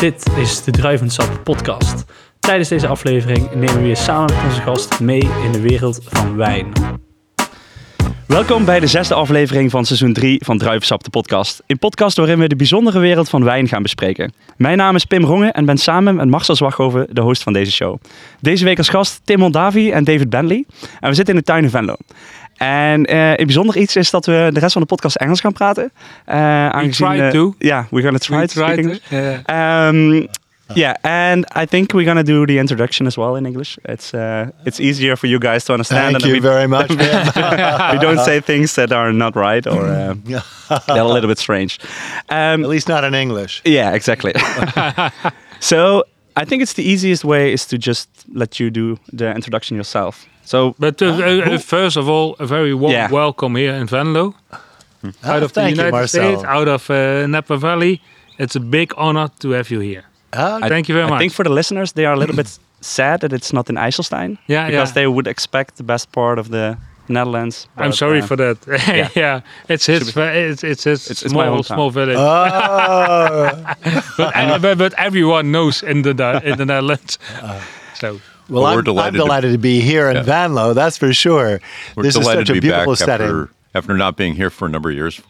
Dit is de Druivensap podcast. Tijdens deze aflevering nemen we je samen met onze gast mee in de wereld van wijn. Welkom bij de zesde aflevering van seizoen 3 van Druivensap, de podcast. Een podcast waarin we de bijzondere wereld van wijn gaan bespreken. Mijn naam is Pim Rongen en ben samen met Marcel Zwaghoven de host van deze show. Deze week als gast Tim Mondavi en David Bentley. En we zitten in de tuin in Venlo. En eh, een bijzonder iets is dat we de rest van de podcast Engels gaan praten. Uh, aangezien, try eh, to. Yeah, we're gonna try We to speak English. to, yeah. Um, yeah, and I think we're gonna do the introduction as well in English. It's uh, it's easier for you guys to understand. Thank and you we, very much. We don't say things that are not right or uh, they're a little bit strange. At Um, least not in English. yeah, exactly. so I think it's the easiest way is to just let you do the introduction yourself. So But uh, uh, uh, first of all, a very warm Yeah. welcome here in Venlo, out of the thank you, United States, out of uh, Napa Valley. It's a big honor to have you here. I- Thank you very I much. I think for the listeners, they are a little bit sad that it's not in IJsselstein Yeah, because yeah. they would expect the best part of the Netherlands. I'm sorry uh, for that. yeah. it's his. Should It's it's his It's- it's my small hometown. small village. oh. but, uh, but, but everyone knows in the in the Netherlands. so well, Well, we're I'm, I'm delighted to- to, be here in Yeah. Venlo, that's for sure. We're this is delighted such a to be back beautiful setting. after, after not being here for a number of years.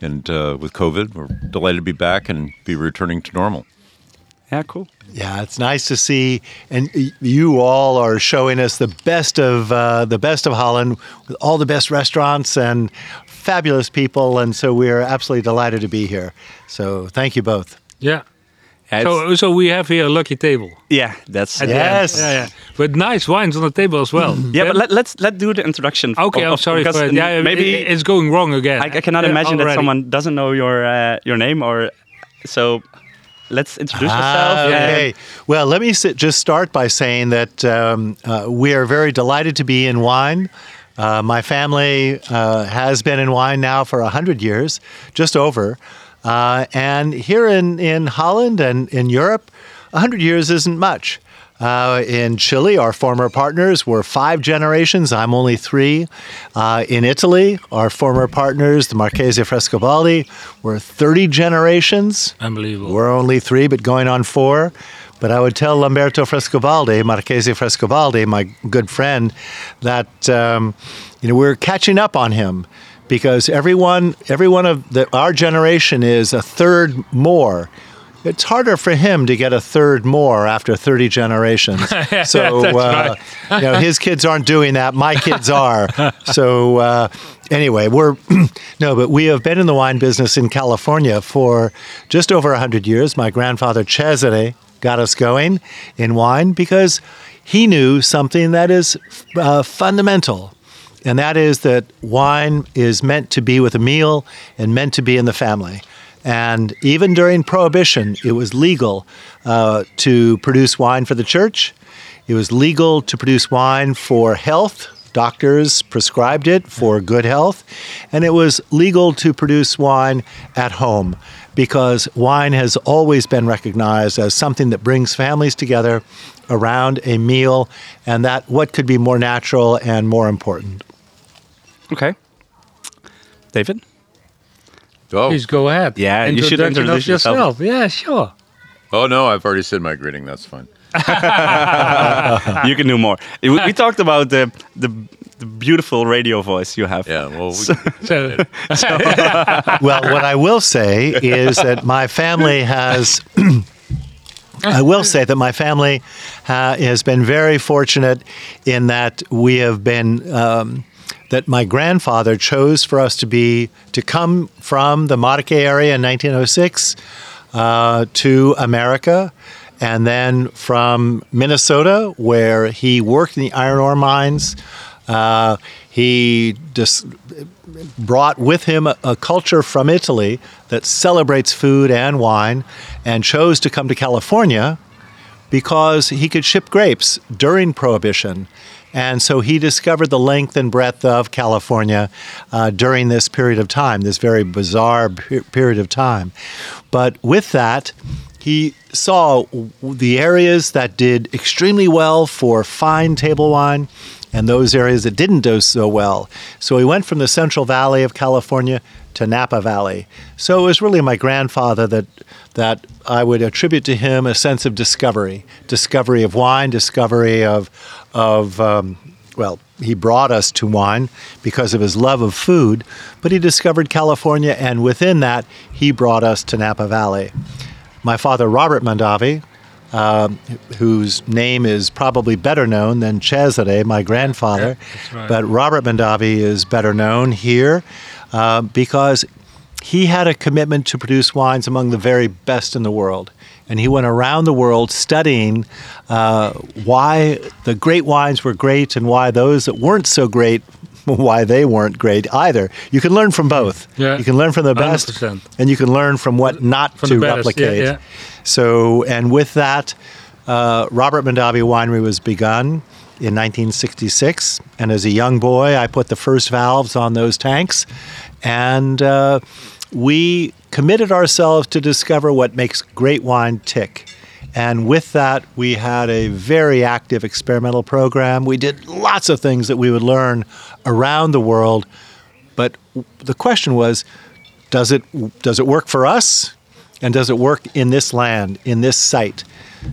And uh, with COVID, we're delighted to be back and be returning to normal. Yeah, cool. Yeah, it's nice to see, and you all are showing us the best of uh, the best of Holland, with all the best restaurants and fabulous people, and so we're absolutely delighted to be here. So thank you both. yeah. Yeah, So so we have here a lucky table. yeah that's at. Yes. Yeah, yeah. With nice wines on the table as well. Yeah, but let, let's let do the introduction. Okay, of- I'm sorry for because it. Yeah, maybe maybe it's going wrong again. I, I cannot Yeah, imagine that someone doesn't know your uh, your name or so. Let's introduce Ah, yourself. okay. Well, let me sit, just start by saying that um, uh, we are very delighted to be in wine. Uh, my family uh, has been in wine now for 100 years, just over. Uh, and here in, in Holland and in Europe, 100 years isn't much. Uh, in Chile, our former partners were five generations. I'm only three. Uh, in Italy, our former partners, the Marchese Frescobaldi, were 30 generations. Unbelievable. We're only three, but going on four. But I would tell Lamberto Frescobaldi, Marchese Frescobaldi, my good friend, that um, you know we're catching up on him because everyone, every one of the, our generation is a third more. It's harder for him to get a third more after 30 generations. So, uh, you know, his kids aren't doing that. My kids are. So, uh, anyway, we're no, but we have been in the wine business in California for just over 100 years. My grandfather Cesare got us going in wine because he knew something that is uh, fundamental. And that is that wine is meant to be with a meal and meant to be in the family. And even during Prohibition, it was legal uh, to produce wine for the church. It was legal to produce wine for health. Doctors prescribed it for good health. And it was legal to produce wine at home because wine has always been recognized as something that brings families together around a meal. And that what could be more natural and more important? Okay. David. Oh, Please go ahead. Yeah, you should Introduction of introduce yourself. Yeah, sure. oh no, I've already said my greeting. That's fine. you can do more. We, we talked about the, the the beautiful radio voice you have. Yeah, well, we, So well, what I will say is that my family has. I will say that my family uh, has been very fortunate in that we have been. Um, that my grandfather chose for us to be to come from the Marche area in 1906 uh, to America, and then from Minnesota, where he worked in the iron ore mines. Uh, he just brought with him a, a culture from Italy that celebrates food and wine, and chose to come to California because he could ship grapes during Prohibition. And so he discovered the length and breadth of California uh, during this period of time, this very bizarre pe- period of time. But with that, he saw the areas that did extremely well for fine table wine and those areas that didn't do so well. So we went from the Central Valley of California to Napa Valley. So it was really my grandfather that that I would attribute to him a sense of discovery, discovery of wine, discovery of of um, well, he brought us to wine because of his love of food, but he discovered California, and within that, he brought us to Napa Valley. My father, Robert Mondavi, uh, whose name is probably better known than Cesare, my grandfather, right. but Robert Mondavi is better known here uh, because he had a commitment to produce wines among the very best in the world. And he went around the world studying uh, why the great wines were great and why those that weren't so great, why they weren't great either. You can learn from both. Yeah. You can learn from the best, 100%. and you can learn from what not From to best, yeah, replicate. yeah. So, and with that, uh, Robert Mondavi Winery was begun in 1966. And as a young boy, I put the first valves on those tanks. And uh, we committed ourselves to discover what makes great wine tick. And with that, we had a very active experimental program. We did lots of things that we would learn around the world. But the question was, does it does it work for us and does it work in this land in this site?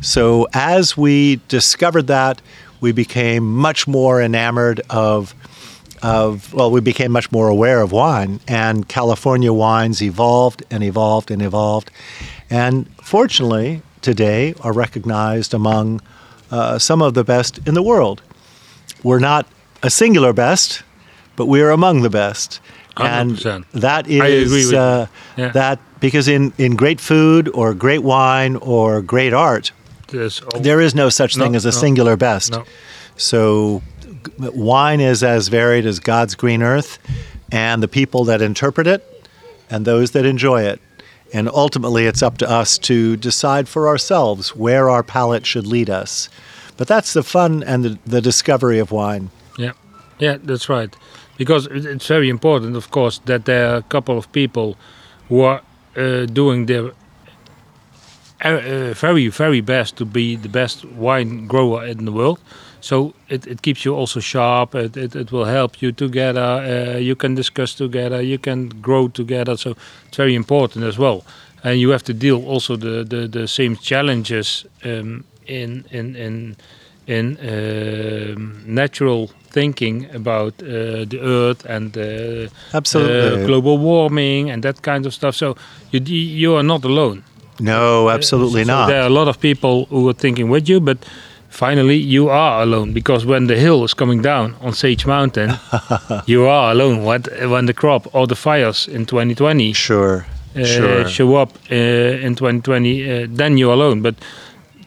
So as we discovered that we became much more enamored of of well we became much more aware of wine and california wines evolved and evolved and evolved. And fortunately today are recognized among uh, some of the best in the world. We're not a singular best but we are among the best and 100%. that I agree is with you. uh, Yeah. that because in, in great food or great wine or great art, There's al- there is no such thing as a no, singular best. no. So wine is as varied as God's green earth and the people that interpret it and those that enjoy it. And ultimately, it's up to us to decide for ourselves where our palate should lead us. But that's the fun and the, the discovery of wine. Yeah, yeah, that's right. Because it's very important, of course, that there are a couple of people who are uh, doing their uh, uh, very, very best to be the best wine grower in the world. So it, it keeps you also sharp. It, it, it will help you together. Uh, you can discuss together. You can grow together. So it's very important as well. And you have to deal also the, the, the same challenges um, in in in in um, natural thinking about uh, the earth and uh, Absolutely. uh, global warming and that kind of stuff. So you you are not alone. No, absolutely So not. There are a lot of people who are thinking with you, but finally you are alone because when the hill is coming down on Sage Mountain, you are alone. What when the crop or the fires in 2020 Sure. uh, Sure. show up uh, in 2020, uh, then you're alone. But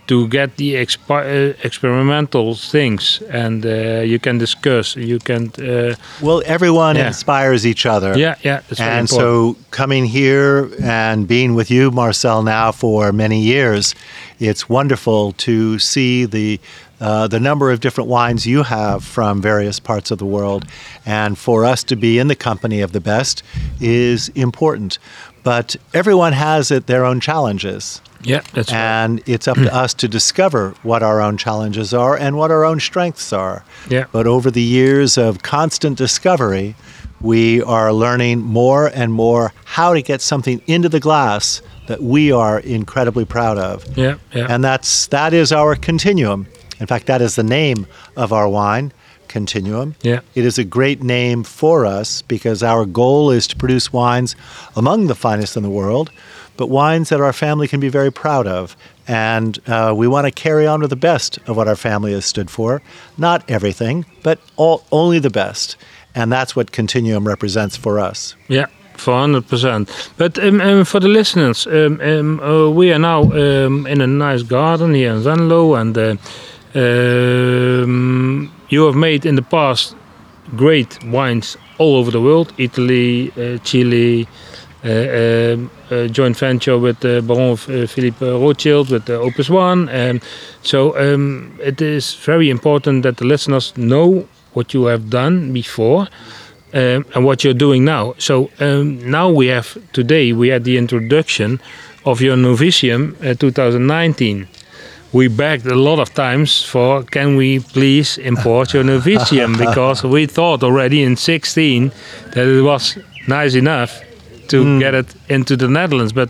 to get the expi- uh, experimental things and uh, you can discuss, you can. Uh, Well, everyone Yeah. inspires each other. yeah, yeah, and so coming here and being with you, Marcel, now for many years, it's wonderful to see the uh, the number of different wines you have from various parts of the world, and for us to be in the company of the best is important. But everyone has it their own challenges. Yeah, that's right. And it's up to us to discover what our own challenges are and what our own strengths are. Yeah. But over the years of constant discovery, we are learning more and more how to get something into the glass that we are incredibly proud of. Yeah, yeah. And that's that is our continuum. In fact, that is the name of our wine, Continuum. Yeah. It is a great name for us because our goal is to produce wines among the finest in the world, but wines that our family can be very proud of. And uh, we want to carry on with the best of what our family has stood for. Not everything, but all, only the best. And that's what Continuum represents for us. Yeah, for hundred percent. But um, um, for the listeners, um, um, uh, we are now um, in a nice garden here in Venlo, and uh, um, you have made in the past great wines all over the world: Italy, uh, Chile. Uh, um, uh, joint venture with uh, Baron Philippe Rothschild with Opus One, and so um, it is very important that the listeners know what you have done before, um, and what you're doing now. So um, now we have today we had the introduction of your novicium uh, 2019, we begged a lot of times for can we please import your Novicium? Because we thought already in 16 that it was nice enough to Hmm. get it into the Netherlands. But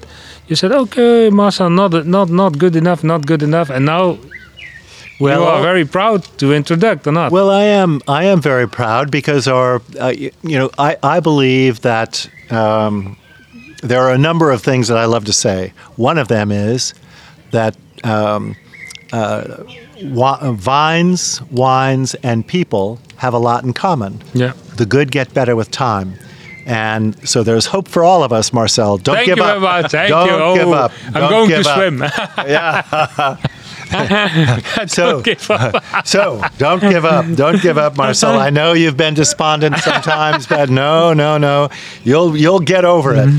you said, okay, Marcel, not not not good enough, not good enough, and now Well, you are very proud to introduce or not? Well, I am. I am very proud because our, uh, you know, I, I believe that um, there are a number of things that I love to say. One of them is that um, uh, vines, wines, and people have a lot in common. yeah. The good get better with time. And so there's hope for all of us, Marcel. Don't Thank give you up. very much. Thank Don't you. Oh, give up. I'm Don't going to up. swim. So, Don't give up. so don't give up. Don't give up, Marcel. I know you've been despondent sometimes, but no, no, no. You'll you'll get over it.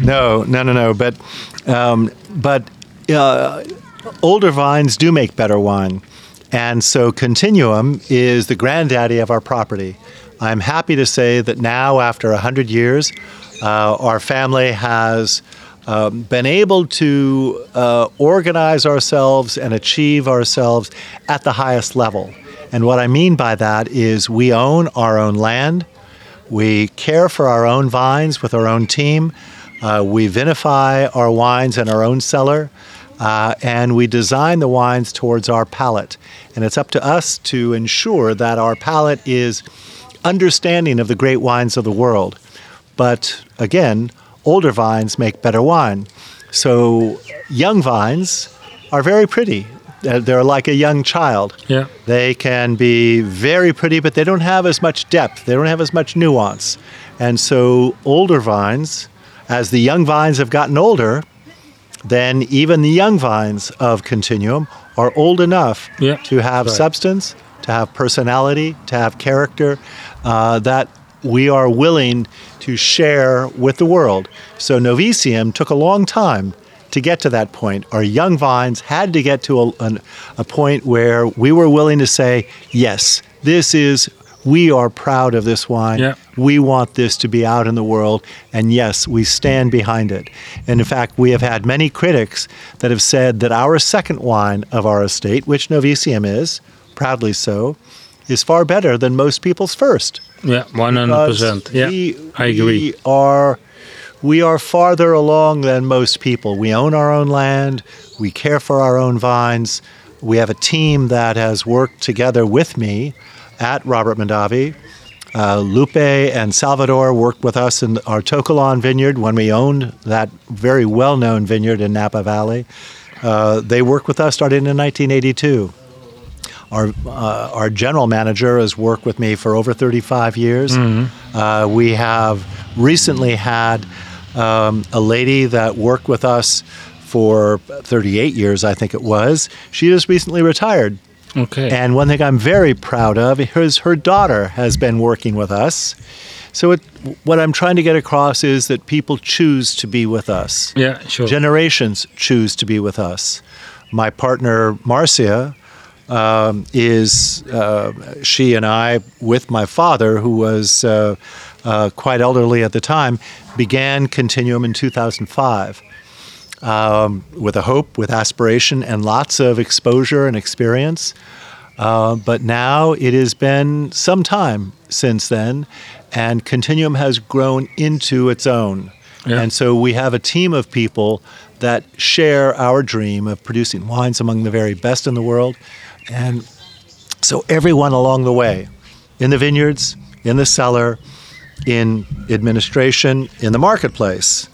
No, no, no, no. But um, but uh, older vines do make better wine, and so Continuum is the granddaddy of our property. I'm happy to say that now, after hundred years, uh, our family has um, been able to uh, organize ourselves and achieve ourselves at the highest level. And what I mean by that is we own our own land, we care for our own vines with our own team, uh, we vinify our wines in our own cellar. Uh, and we design the wines towards our palate. And it's up to us to ensure that our palate is understanding of the great wines of the world. But again, older vines make better wine. So young vines are very pretty. They're like a young child. Yeah. They can be very pretty, but they don't have as much depth. They don't have as much nuance. And so older vines, as the young vines have gotten older, then even the young vines of Continuum are old enough Yeah, to have right. substance, to have personality, to have character uh, that we are willing to share with the world. So Novicium took a long time to get to that point. Our young vines had to get to a, an, a point where we were willing to say, yes, this is, we are proud of this wine. We want this to be out in the world, and yes, we stand behind it. And in fact, we have had many critics that have said that our second wine of our estate, which Novicium is, proudly so, is far better than most people's first. Yeah, one hundred percent. Yeah, we, I agree. We are, we are farther along than most people. We own our own land. We care for our own vines. We have a team that has worked together with me at Robert Mondavi. Uh, Lupe and Salvador worked with us in our To Kalon vineyard when we owned that very well known vineyard in Napa Valley. Uh, they worked with us starting in 1982. Our, uh, our general manager has worked with me for over 35 years. Uh, we have recently had um, a lady that worked with us for 38 years, I think it was. She just recently retired. Okay. And one thing I'm very proud of is her daughter has been working with us. So it, what I'm trying to get across is that people choose to be with us. yeah, sure. Generations choose to be with us. My partner Marcia um, is uh, she and I, with my father, who was uh, uh, quite elderly at the time, began Continuum in 2005 um, with a hope, with aspiration, and lots of exposure and experience. Uh, but now it has been some time since then, and Continuum has grown into its own. Yeah. And so we have a team of people that share our dream of producing wines among the very best in the world. And so everyone along the way, in the vineyards, in the cellar, in administration, in the marketplace,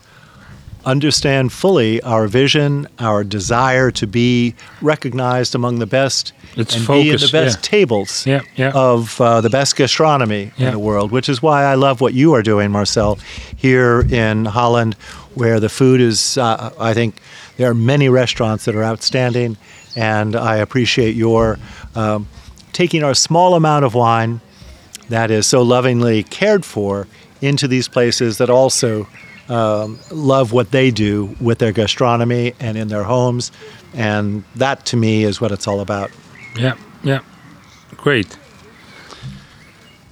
understand fully our vision, our desire to be recognized among the best It's and be in the best yeah. tables Yeah, yeah. of uh, the best gastronomy in the world, which is why I love what you are doing, Marcel, here in Holland, where the food is, uh, I think there are many restaurants that are outstanding, and I appreciate your um, taking our small amount of wine that is so lovingly cared for into these places that also um, love what they do with their gastronomy and in their homes. And that to me is what it's all about. Yeah, yeah. Great.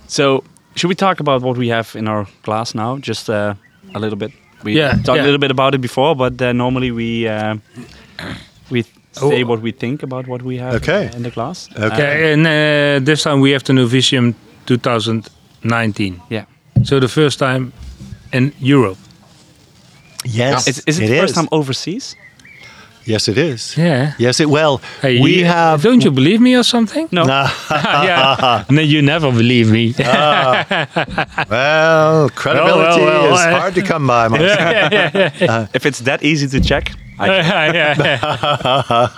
So, should we talk about what we have in our glass now? Just uh, a little bit. We Yeah, talked yeah. a little bit about it before, but uh, normally we uh, we say what we think about what we have Okay. uh, in the glass. Okay. Okay, and uh, this time we have the Novicium 2019. Yeah. So the first time in Europe. Yes, Is, is it, the first time overseas? Yes, it is. Yeah. Yes, it. Well, Hey, we you- have. Don't you believe me or something? No. Nah, yeah. No, you never believe me. well, credibility well, well, is uh, hard to come by. Marcel. If it's that easy to check, I,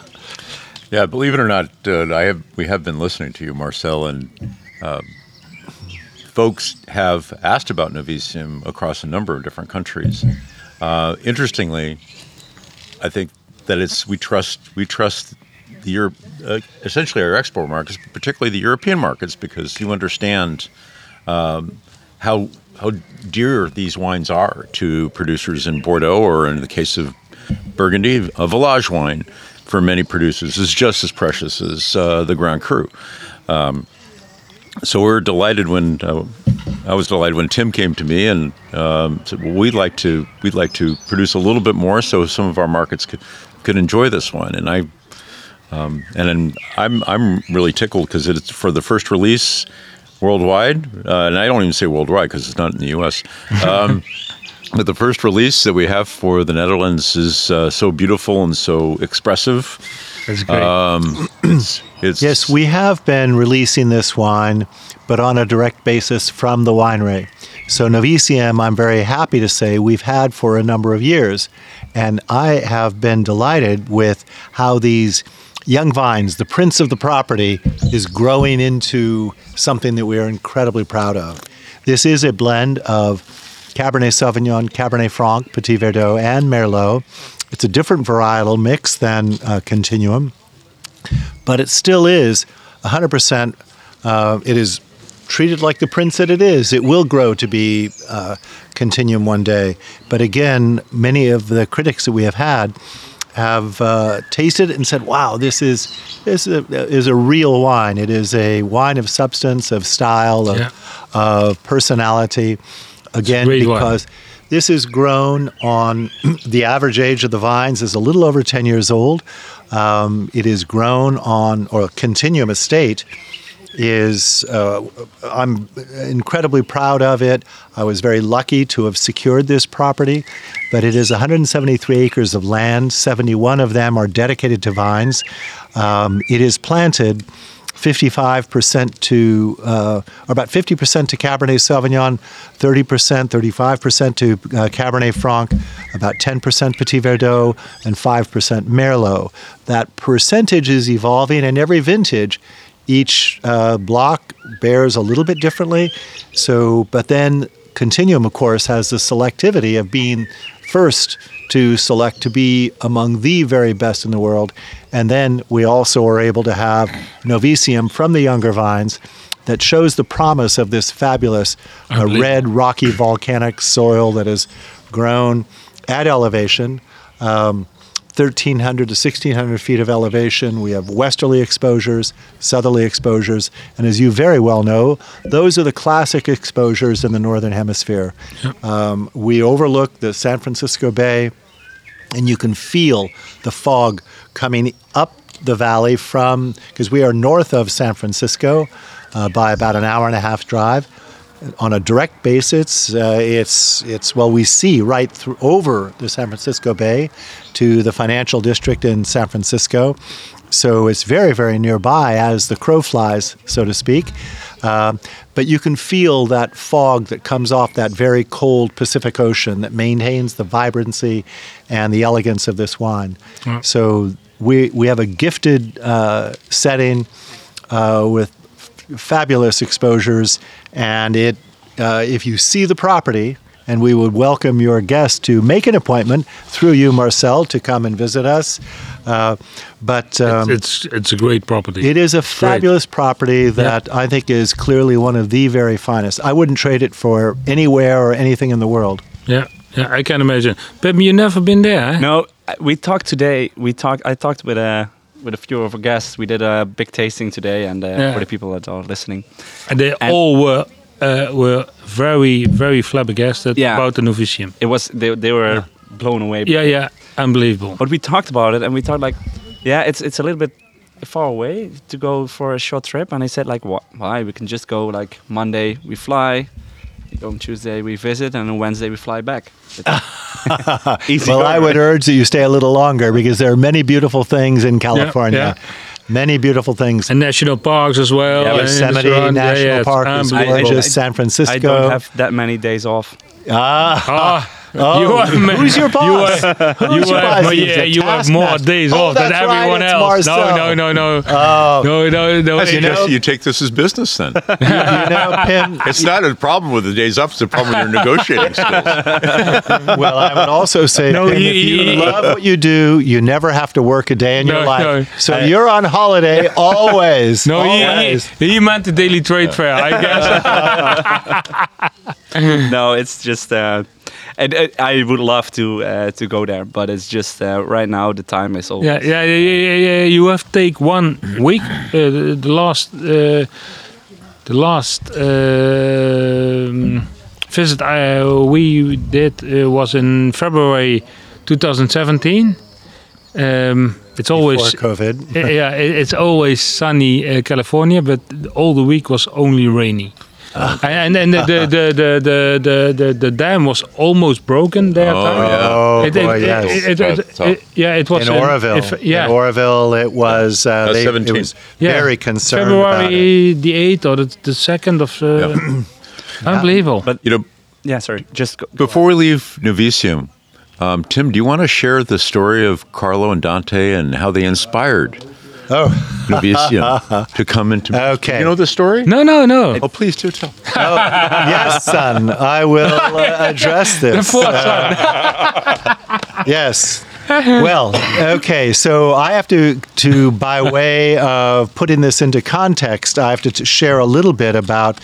Yeah, believe it or not, uh, I have we have been listening to you, Marcel, and um, folks have asked about Novicium across a number of different countries. Uh, interestingly, I think that it's we trust we trust the Europe, uh, essentially our export markets, particularly the European markets, because you understand um, how how dear these wines are to producers in Bordeaux, or in the case of Burgundy, a village wine for many producers is just as precious as uh, the Grand Cru. Um, so we're delighted when uh, I was delighted when Tim came to me and um, said, "Well, we'd like to we'd like to produce a little bit more, so some of our markets could could enjoy this one." And I um, and then I'm I'm really tickled because it's for the first release worldwide, uh, and I don't even say worldwide because it's not in the U.S. Um, but the first release that we have for the Netherlands is uh, so beautiful and so expressive. That's great. Um, it's, it's Yes, we have been releasing this wine, but on a direct basis from the winery. So Novicium, I'm very happy to say, we've had for a number of years. And I have been delighted with how these young vines, the prince of the property, is growing into something that we are incredibly proud of. This is a blend of Cabernet Sauvignon, Cabernet Franc, Petit Verdot, and Merlot. It's a different varietal mix than uh, Continuum but it still is 100%. Uh, it is treated like the prince that it is. It will grow to be uh, Continuum one day. But again, many of the critics that we have had have uh, tasted it and said, "Wow, this is this is a, is a real wine. It is a wine of substance, of style, of, Yeah. of personality." Again, great wine. because this is grown on the average age of the vines is a little over 10 years old. Um, it is grown on, or Continuum Estate is, uh, I'm incredibly proud of it. I was very lucky to have secured this property, but it is 173 acres of land. 71 of them are dedicated to vines. Um, it is planted 55% to, uh, or about 50% to Cabernet Sauvignon, 30%, 35% to uh, Cabernet Franc, about 10% Petit Verdot, and 5% Merlot. That percentage is evolving, and every vintage, each uh, block bears a little bit differently. So, but then Continuum, of course, has the selectivity of being first to select to be among the very best in the world. And then we also are able to have Novicium from the younger vines that shows the promise of this fabulous uh, red, rocky, volcanic soil that is grown at elevation. Um, 1,300 to 1,600 feet of elevation. We have westerly exposures, southerly exposures, and as you very well know, those are the classic exposures in the northern hemisphere. Um, we overlook the San Francisco Bay, and you can feel the fog coming up the valley from because we are north of San Francisco uh, by about an hour and a half drive. On a direct basis, uh, it's it's well we see right through over the San Francisco Bay to the financial district in San Francisco, so it's very very nearby as the crow flies, so to speak. Um, but you can feel that fog that comes off that very cold Pacific Ocean that maintains the vibrancy and the elegance of this wine. So we we have a gifted uh, setting uh, with fabulous exposures, and it uh, if you see the property. And we would welcome your guests to make an appointment through you, Marcel, to come and visit us. Uh, but um, it's it's a great property. it is a fabulous property that I think is clearly one of the very finest. I wouldn't trade it for anywhere or anything in the world. yeah, yeah, I can imagine. But you've never been there? eh? No, uh, we talked today. We talked. I talked with a with a few of our guests. We did a big tasting today, and uh, Yeah. for the people that are listening, And they And- all were uh, were very very flabbergasted Yeah. about the Novicium. it was they they were blown away. Yeah, yeah, unbelievable. But we talked about it, and we thought like yeah, it's it's a little bit far away to go for a short trip, and I said like, what? Why? We can just go like Monday we fly, on Tuesday we visit, and on Wednesday we fly back. Easy Well, going, I would right? urge that you stay a little longer because there are many beautiful things in California. yeah. Many beautiful things. And national parks as well. Yeah, and in the Yosemite surround- yeah, National yeah, Park is unbelievable. gorgeous. I- San Francisco. I don't have that many days off. ah, Ah, Oh, you are, who's your boss? You have, you your have, boss? yeah, you have more taskmaster. days Oh, off than that's right, everyone else. Marcel. No, no, no, no. Oh. No, no, no. You, it- just- you take this as business then. you know, Pim. It's not a problem with the days off; it's a problem with your negotiating skills. Well, I would also say, No, Pim, you- if you you- love what you do, you never have to work a day in your life. no. So I- you're on holiday always. No, he, always. he, he meant the daily trade fair, I guess. no, it's just. Uh, and uh, I would love to uh, to go there, but it's just uh, right now the time is all. yeah, yeah, yeah, yeah, yeah. You have to take one week. Uh, the, the last, uh, the last um visit I, we did uh, was in February 2017. Um, it's always Before COVID. Uh, yeah, it's always sunny uh, California, but all the week was only rainy. And and the, the, the, the, the, the, the, the dam was almost broken there. Oh, time. yeah. Oh, It- boy, it- yes. it- it- it- it- yeah, it was in Oroville. if- yeah, In Oroville, it was, uh, Uh, they, it 17. was yeah. very concerned about it. February the eighth or the, the second of. Uh, Unbelievable. But You know, yeah, sorry. Just go, before we leave Novicium, um, Tim, do you want to share the story of Carlo and Dante and how they inspired Oh, Novicium to come into? Okay. you know the story? no, no, no. Oh, please do tell. yes, son. I will uh, address this. Fourth one. Yes. Well, okay. So I have to, to by way of putting this into context, I have to t- share a little bit about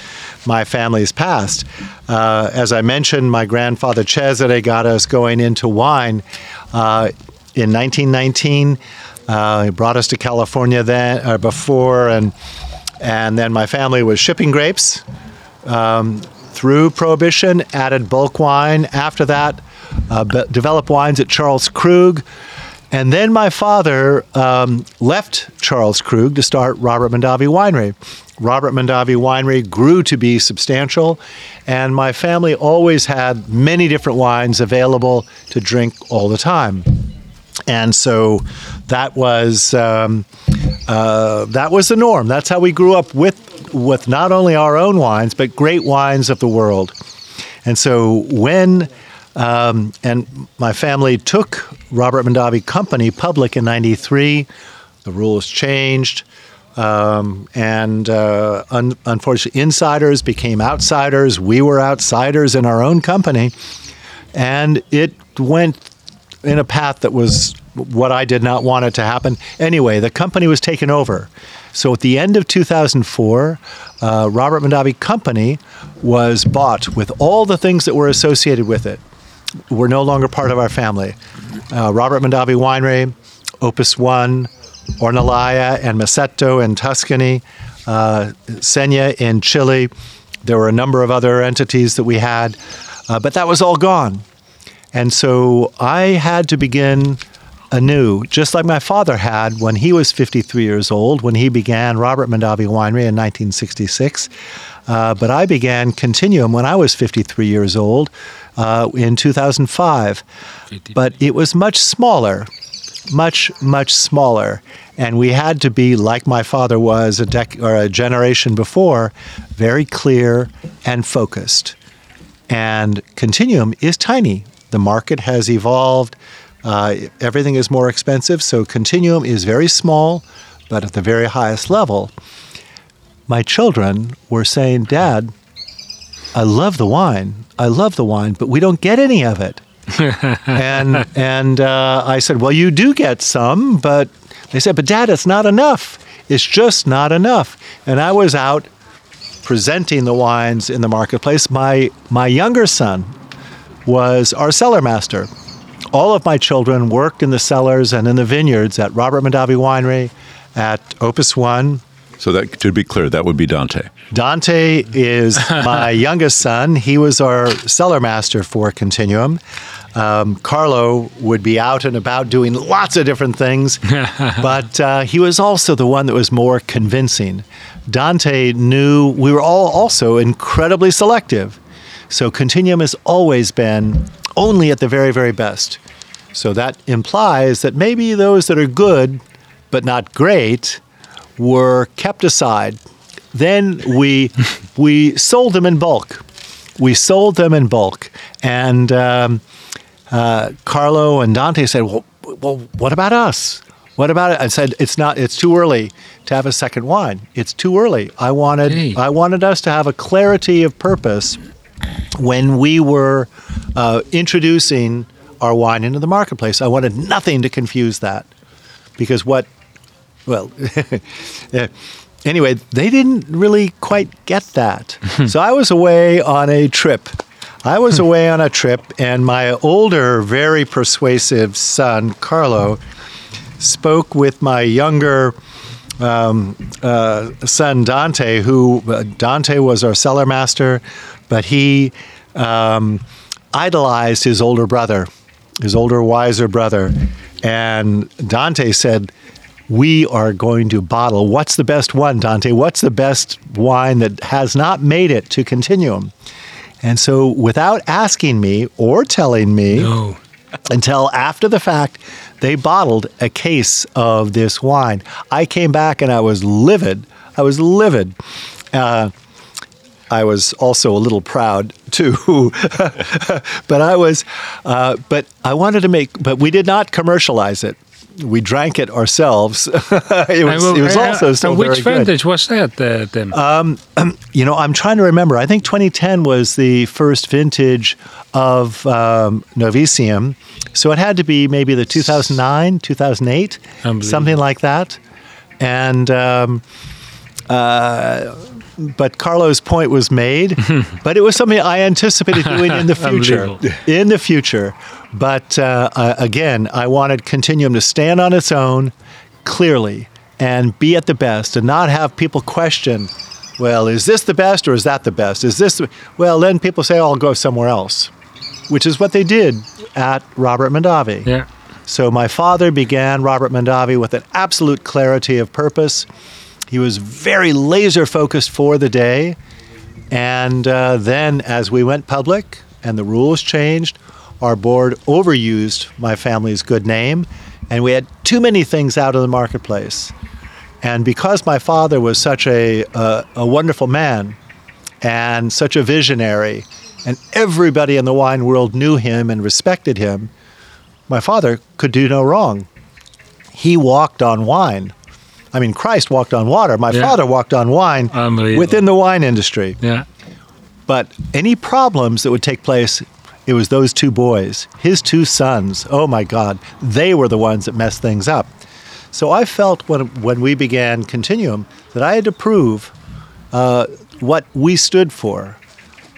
my family's past. Uh, as I mentioned, my grandfather Cesare got us going into wine uh, in 1919. Uh, he brought us to California then, or before, and and then my family was shipping grapes through Prohibition, added bulk wine. After that, uh, developed wines at Charles Krug. And then my father um, left Charles Krug to start Robert Mondavi Winery. Robert Mondavi Winery grew to be substantial, and my family always had many different wines available to drink all the time. And so that was um, uh, that was the norm. That's how we grew up with with not only our own wines but great wines of the world. And so when um, and my family took Robert Mondavi Company public in '93, the rules changed. Um, and uh, un- unfortunately, insiders became outsiders. We were outsiders in our own company, and it went in a path that was what I did not want it to happen. Anyway, the company was taken over. So at the end of 2004, uh, Robert Mondavi Company was bought with all the things that were associated with it. We're no longer part of our family. Uh, Robert Mondavi Winery, Opus One, Ornellaia and Masseto in Tuscany, uh, Seña in Chile. There were a number of other entities that we had, uh, but that was all gone. And so I had to begin anew, just like my father had when he was 53 years old, when he began Robert Mondavi Winery in 1966. Uh, but I began Continuum when I was 53 years old uh, in 2005. But it was much smaller, much, much smaller. And we had to be, like my father was a, dec- or a generation before, very clear and focused and Continuum is tiny. The market has evolved. Uh, everything is more expensive, so Continuum is very small, but at the very highest level. My children were saying, Dad, I love the wine. I love the wine, but we don't get any of it. and and uh, I said, Well, you do get some, but they said, But Dad, it's not enough. It's just not enough. And I was out presenting the wines in the marketplace. My my younger son was our cellar master. All of my children worked in the cellars and in the vineyards at Robert Mondavi Winery, at Opus One, So that to be clear, that would be Dante. Dante is my youngest son. He was our cellar master for Continuum. Um, Carlo would be out and about doing lots of different things, but uh, he was also the one that was more convincing. Dante knew we were all also incredibly selective. So Continuum has always been only at the very, very best. So that implies that maybe those that are good but not great were kept aside. Then we we sold them in bulk. We sold them in bulk, and um, uh, Carlo and Dante said, "Well, well, what about us? What about it?" I said, "It's not. It's too early to have a second wine. It's too early. I wanted. I wanted us to have a clarity of purpose when we were uh, introducing our wine into the marketplace. I wanted nothing to confuse that because what, well, anyway, they didn't really quite get that. so I was away on a trip. I was away on a trip, and my older, very persuasive son, Carlo, spoke with my younger um, uh, son Dante, who uh, Dante was our cellar master, but he um, idolized his older brother, his older, wiser brother. And Dante said, We are going to bottle. What's the best one, Dante? What's the best wine that has not made it to Continuum? And so, without asking me or telling me, No. until after the fact, they bottled a case of this wine. I came back and I was livid. I was livid. Uh, I was also a little proud too, but I was, uh, but I wanted to make, but we did not commercialize it. We drank it ourselves. it was, it was uh, also still which very good. vintage was that, uh, Tim? You know, I'm trying to remember. I think 2010 was the first vintage of um, Novicium. So it had to be maybe the 2009, 2008, something like that. And, um, uh, but Carlo's point was made, but it was something I anticipated doing in the future. In the future. But uh, uh, again, I wanted Continuum to stand on its own clearly and be at the best and not have people question, well, is this the best or is that the best? Is this, the, well, then people say, oh, I'll go somewhere else, which is what they did at Robert Mondavi. yeah. So my father began Robert Mondavi with an absolute clarity of purpose. He was very laser focused for the day. And uh, then, as we went public and the rules changed, our board overused my family's good name, and we had too many things out in the marketplace. And because my father was such a, uh, a wonderful man and such a visionary, and everybody in the wine world knew him and respected him, my father could do no wrong. He walked on wine. I mean, Christ walked on water. My Yeah. father walked on wine within the wine industry. Yeah. But any problems that would take place, it was those two boys, his two sons. Oh my God, they were the ones that messed things up. So I felt when, when we began Continuum that I had to prove uh, what we stood for.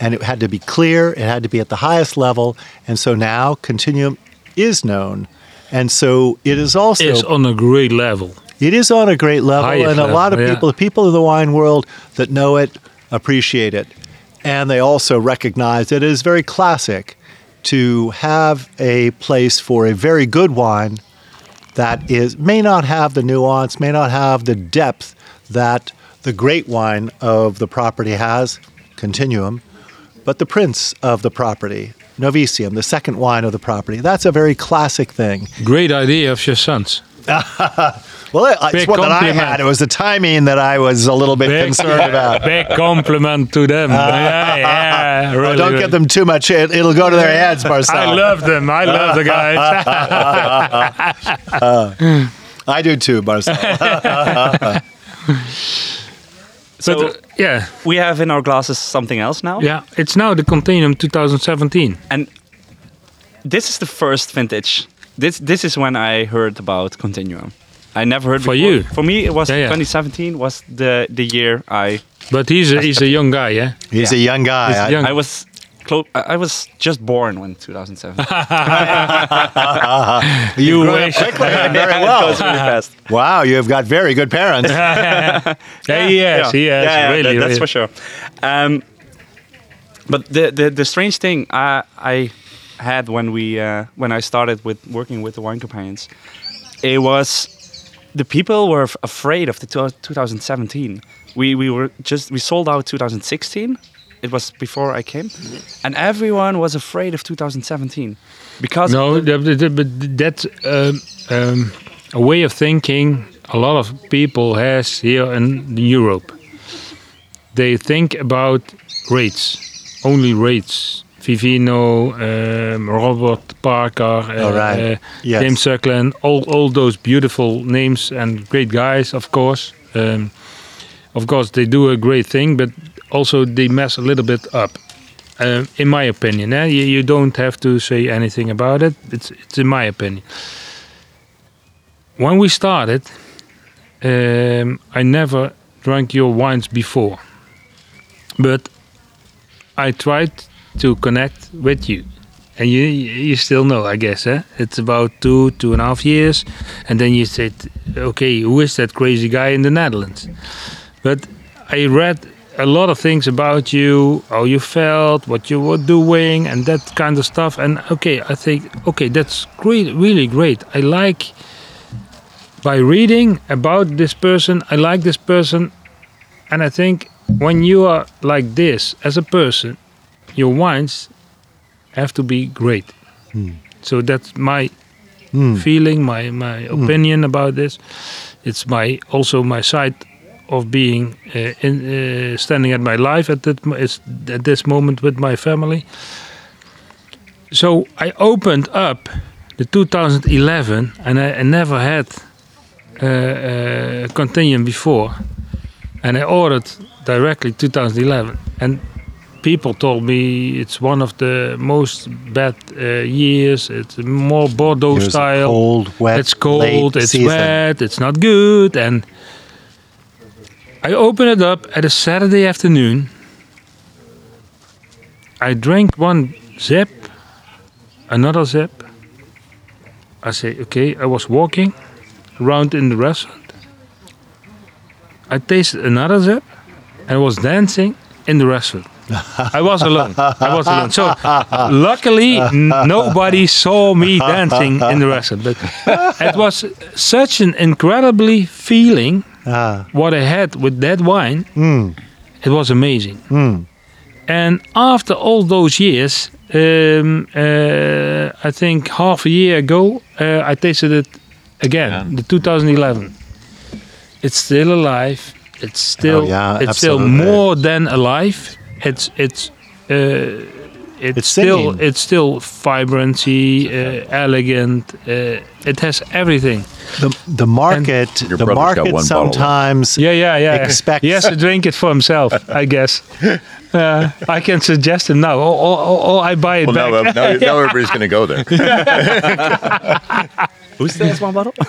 And it had to be clear, it had to be at the highest level. And so now Continuum is known. And so it is also It's on a great level. It is on a great level, Highest and a level, lot of yeah. people, people in the wine world that know it, appreciate it, and they also recognize that it is very classic to have a place for a very good wine that is may not have the nuance, may not have the depth that the great wine of the property has, Continuum, but the prince of the property, Novicium, the second wine of the property. That's a very classic thing. Great idea of your sons. Well, it- it's Big one that I had. It was the timing that I was a little bit concerned about. Big compliment to them. yeah, yeah, Oh, really. don't get them too much. It, it'll go to their heads, Marcel. I love them. I love the guys. I do too, Marcel. So but, uh, yeah, we have in our glasses something else now. yeah. It's now the Continuum 2017. And this is the first vintage. This this is when I heard about Continuum. I never heard For before. you? For me, it was Yeah, yeah. 2017 was the the year I But he's a, he's a young guy, yeah. He's Yeah. a young guy. He's I- young. I was close. I I was just born when 2007. You grew up wish. quickly and very well. really fast. Wow, you have got very good parents. Yeah, he has, he has, Yeah, yeah, really, that- that's really. for sure. Um, but the, the the strange thing I I had when we uh, when I started with working with the wine companions, it was the people were afraid of the two- 2017. We we were just we sold out 2016. It was before I came, and everyone was afraid of 2017 because No, but that's um, um, a way of thinking a lot of people has here in Europe. They think about rates, only rates. Vivino, um, Robert Parker, uh, All right. uh, Yes. James Suckling, all, all those beautiful names and great guys, of course. Um, of course, they do a great thing, but also they mess a little bit up. Um, in my opinion, eh? you, you don't have to say anything about it. It's it's in my opinion. When we started, um, I never drank your wines before, but I tried to connect with you, and you you still know, I guess. Eh? It's about two two and a half years, and then you said, "Okay, who is that crazy guy in the Netherlands?" But I read a lot of things about you, how you felt, what you were doing, and that kind of stuff. And okay, I think okay, that's great, really great. I like by reading about this person. I like this person, and I think when you are like this as a person, your wines have to be great. So that's my feeling, my my opinion about this. It's my also my side of being uh, in uh, standing at my life at that at this moment with my family. So I opened up the 2011, and I, I never had uh, uh, Continuum before, and I ordered directly 2011, and people told me it's one of the most bad uh, years. It's more Bordeaux style. cold, wet, it's cold. It's season. wet. It's not good. And I open it up at a Saturday afternoon. I drink one zip, another zip. I say, okay. I was walking around in the restaurant. I tasted another zip, and I was dancing in the restaurant. I was alone. I was alone. So luckily, nobody saw me dancing in the restaurant. But it was such an incredibly feeling Ah, what I had with that wine. It was amazing. And after all those years, um, uh, I think half a year ago, uh, I tasted it again, Yeah. the 2011. It's still alive. It's still Oh, yeah, it's still more than alive. It's it's uh, it's, It's still singing. it's still vibrancy, uh, elegant. Uh, it has everything. the, the market, the market one bottle left. sometimes Yeah, yeah, yeah. Expects- He has to drink it for himself, I guess. Uh, I can suggest it now, or, or, or, or I buy it Well, back. now, now, now everybody's going to go there. who still has one bottle?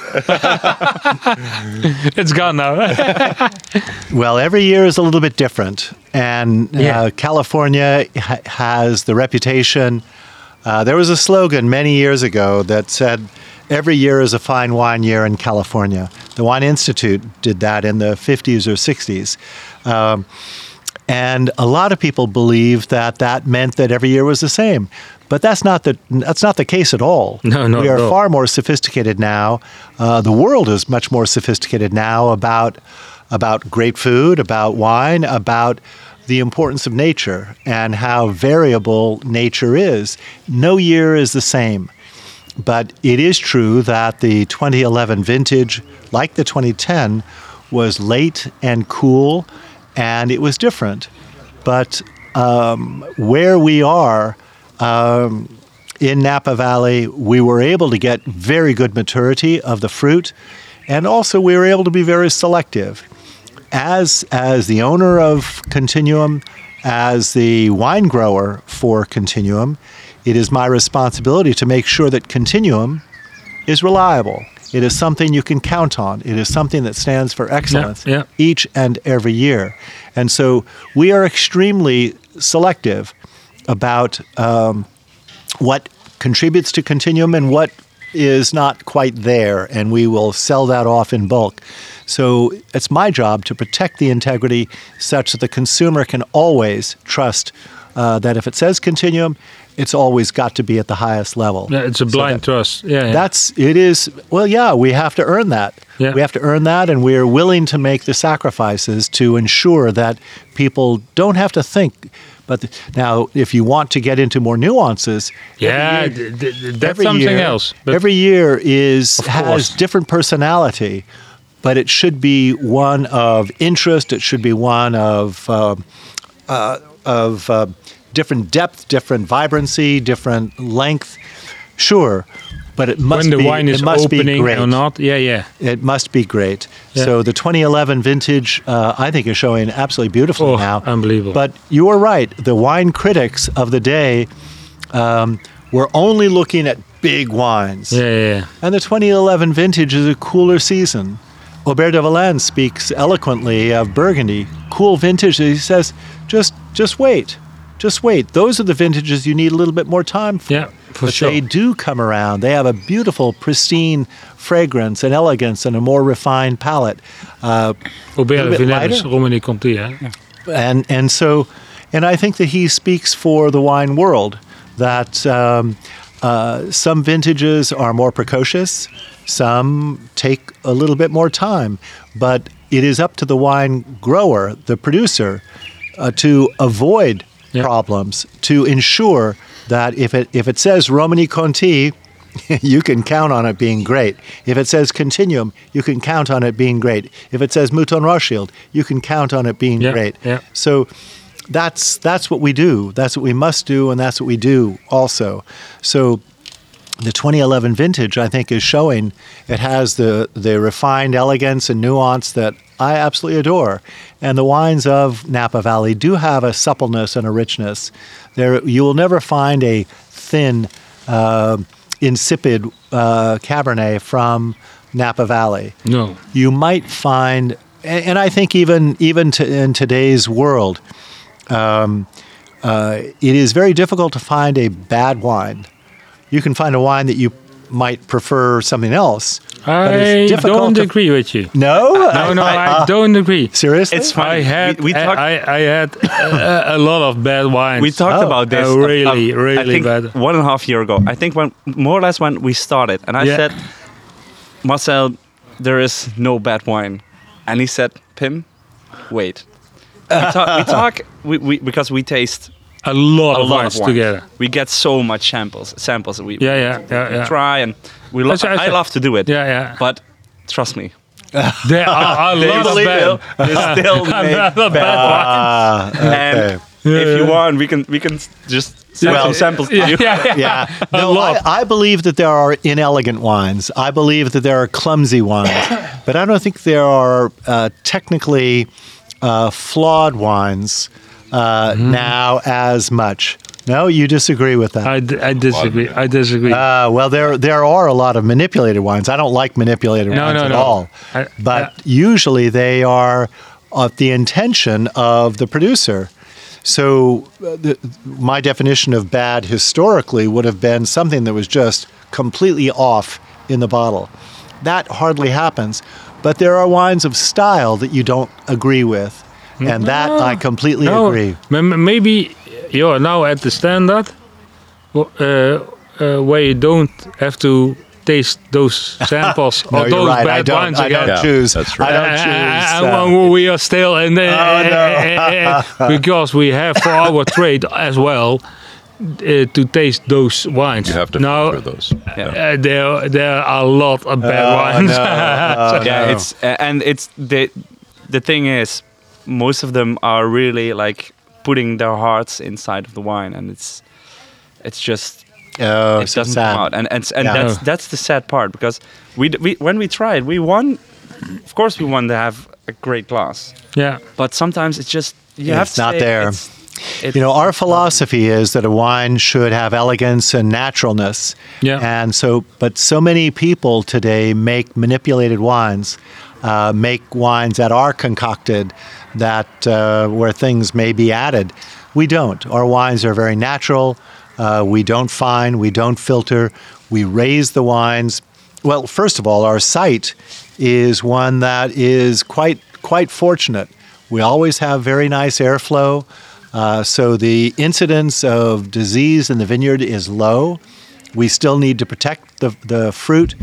it's gone now. Well, every year is a little bit different, and Yeah. uh, California ha- has the reputation. Uh, there was a slogan many years ago that said, "Every year is a fine wine year in California." The Wine Institute did that in the 50s or 60s. Um, and a lot of people believe that that meant that every year was the same, but that's not the that's not the case at all. No, not we are all. far more sophisticated now. Uh, the world is much more sophisticated now about about great food, about wine, about the importance of nature and how variable nature is. No year is the same. But it is true that the 2011 vintage, like the 2010, was late and cool, and it was different. But um, where we are um, in Napa Valley, we were able to get very good maturity of the fruit, and also we were able to be very selective. As as the owner of Continuum, as the wine grower for Continuum, it is my responsibility to make sure that Continuum is reliable. It is something you can count on. It is something that stands for excellence yeah. each and every year. And so we are extremely selective. about um, what contributes to continuum and what is not quite there, and we will sell that off in bulk. So it's my job to protect the integrity such that the consumer can always trust uh, that if it says continuum, it's always got to be at the highest level. Yeah, it's a So blind that- trust. Yeah, yeah. That's it is well, yeah. We have to earn that. Yeah. We have to earn that, and we are willing to make the sacrifices to ensure that people don't have to think. But the- now, if you want to get into more nuances, yeah, every year- th- th- th- that's every something year- else. But every year is has different personality, but it should be one of interest. It should be one of uh, uh, of uh, different depth, different vibrancy, different length. Sure, but it must when the be wine is it must be opening great. or not, yeah, yeah. It must be great. Yeah. So the 2011 vintage, uh, I think, is showing absolutely beautifully Oh, now. unbelievable. But you are right. The wine critics of the day um, were only looking at big wines. Yeah, yeah, yeah. And the 2011 vintage is a cooler season. Aubert de Villaine speaks eloquently of Burgundy, cool vintage. He says, just just wait, just wait. Those are the vintages you need a little bit more time for. Yeah, for but sure. they do come around. They have a beautiful, pristine fragrance and elegance and a more refined palate. Uh, Aubert Little de bit Villaine, lighter? Romanée-Conti, hè? and and so, and I think that he speaks for the wine world. That um, uh, some vintages are more precocious, some take a little bit more time, but it is up to the wine grower, the producer, uh, to avoid Yeah. problems, to ensure that if it if it says Romanée-Conti. you can count on it being great. If it says Continuum, you can count on it being great. If it says Mouton Rothschild, you can count on it being Yeah, great. yeah. So that's that's what we do. That's what we must do, and that's what we do also. So the 2011 vintage, I think, is showing it has the the refined elegance and nuance that I absolutely adore. And the wines of Napa Valley do have a suppleness and a richness. There, you will never find a thin, uh, insipid uh, Cabernet from Napa Valley No. you might find, and, and I think even even to, in today's world, um, uh, it is very difficult to find a bad wine. You can find a wine that you might prefer something else. But I don't agree with you. No, No, no, I, don't agree. seriously. It's fine. I had, We- we talked- I, I had a, a lot of bad wines. We talked Oh. about this. Uh, really, I really think bad. One and a half year ago. I think when more or less when we started, and I Yeah. said, Marcel, there is no bad wine, and he said, Pim, wait. We talk, we, talk we, we, because we taste a lot a of lot wines of wine. together. We get so much samples. Samples. We Yeah, yeah, yeah, yeah. try and we. Lo- That's- I love to do it. Yeah, yeah. But trust me, There are a lot of still, bad. they still a make lot of bad Ah, And okay. if you want, we can we can just send Well, some samples to Yeah, you. yeah, yeah. yeah. No. I, I believe that there are inelegant wines. I believe that there are clumsy wines, but I don't think there are uh, technically uh, flawed wines uh, now as much. No, you disagree with that. I, d- I disagree. I disagree. Uh, well, there there are a lot of manipulated wines. I don't like manipulated No, wines no, at no. all. I- but usually they are of the intention of the producer. So uh, the, my definition of bad historically would have been something that was just completely off in the bottle. That hardly happens. But there are wines of style that you don't agree with. And that I completely no, agree. m- m- maybe you're now at the standard uh, uh, where you don't have to taste those samples No, or those right. bad I don't, wines I again. don't Yeah, choose. that's I right. don't choose. Uh, uh, uh, we are still in the, Oh, because we have for our trade as well uh, to taste those wines. You have to now. filter those. Uh, there, there are a lot of bad Oh, wines. no. Oh, yeah, no. it's uh, and it's the the thing is, most of them are really like putting their hearts inside of the wine, and it's it's just Oh, it so doesn't sad. come out, and and, and Yeah. that's that's the sad part because we, d- we when we tried, we won. Of course, we want to have a great glass, yeah. but sometimes it's just you have It's to not say there. it's- it- You know, our philosophy is that a wine should have elegance and naturalness. Yeah. And so, but so many people today make manipulated wines, uh, make wines that are concocted, that uh, where things may be added. We don't. Our wines are very natural. Uh, we don't fine, we don't filter. We raise the wines. Well, first of all, our site is one that is quite quite fortunate. We always have very nice airflow, uh, so the incidence of disease in the vineyard is low. We still need to protect the, the fruit,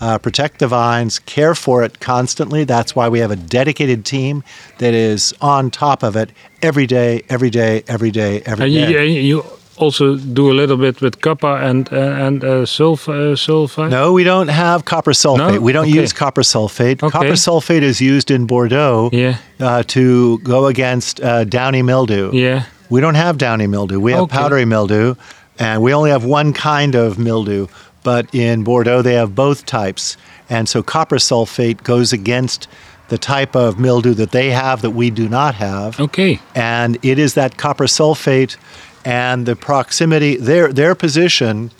uh, protect the vines, care for it constantly. That's why we have a dedicated team that is on top of it every day, every day, every day, every And you, day. you you also do a little bit with copper and uh, and uh, sulf uh, sulfite. No, we don't have copper sulfate. No? We don't Okay. use copper sulfate. Okay. Copper sulfate is used in Bordeaux Yeah. uh, to go against uh, downy mildew. Yeah. We don't have downy mildew. We have Okay. powdery mildew, and we only have one kind of mildew. But in Bordeaux, they have both types. And so copper sulfate goes against the type of mildew that they have that we do not have. Okay. And it is that copper sulfate and the proximity, their, their position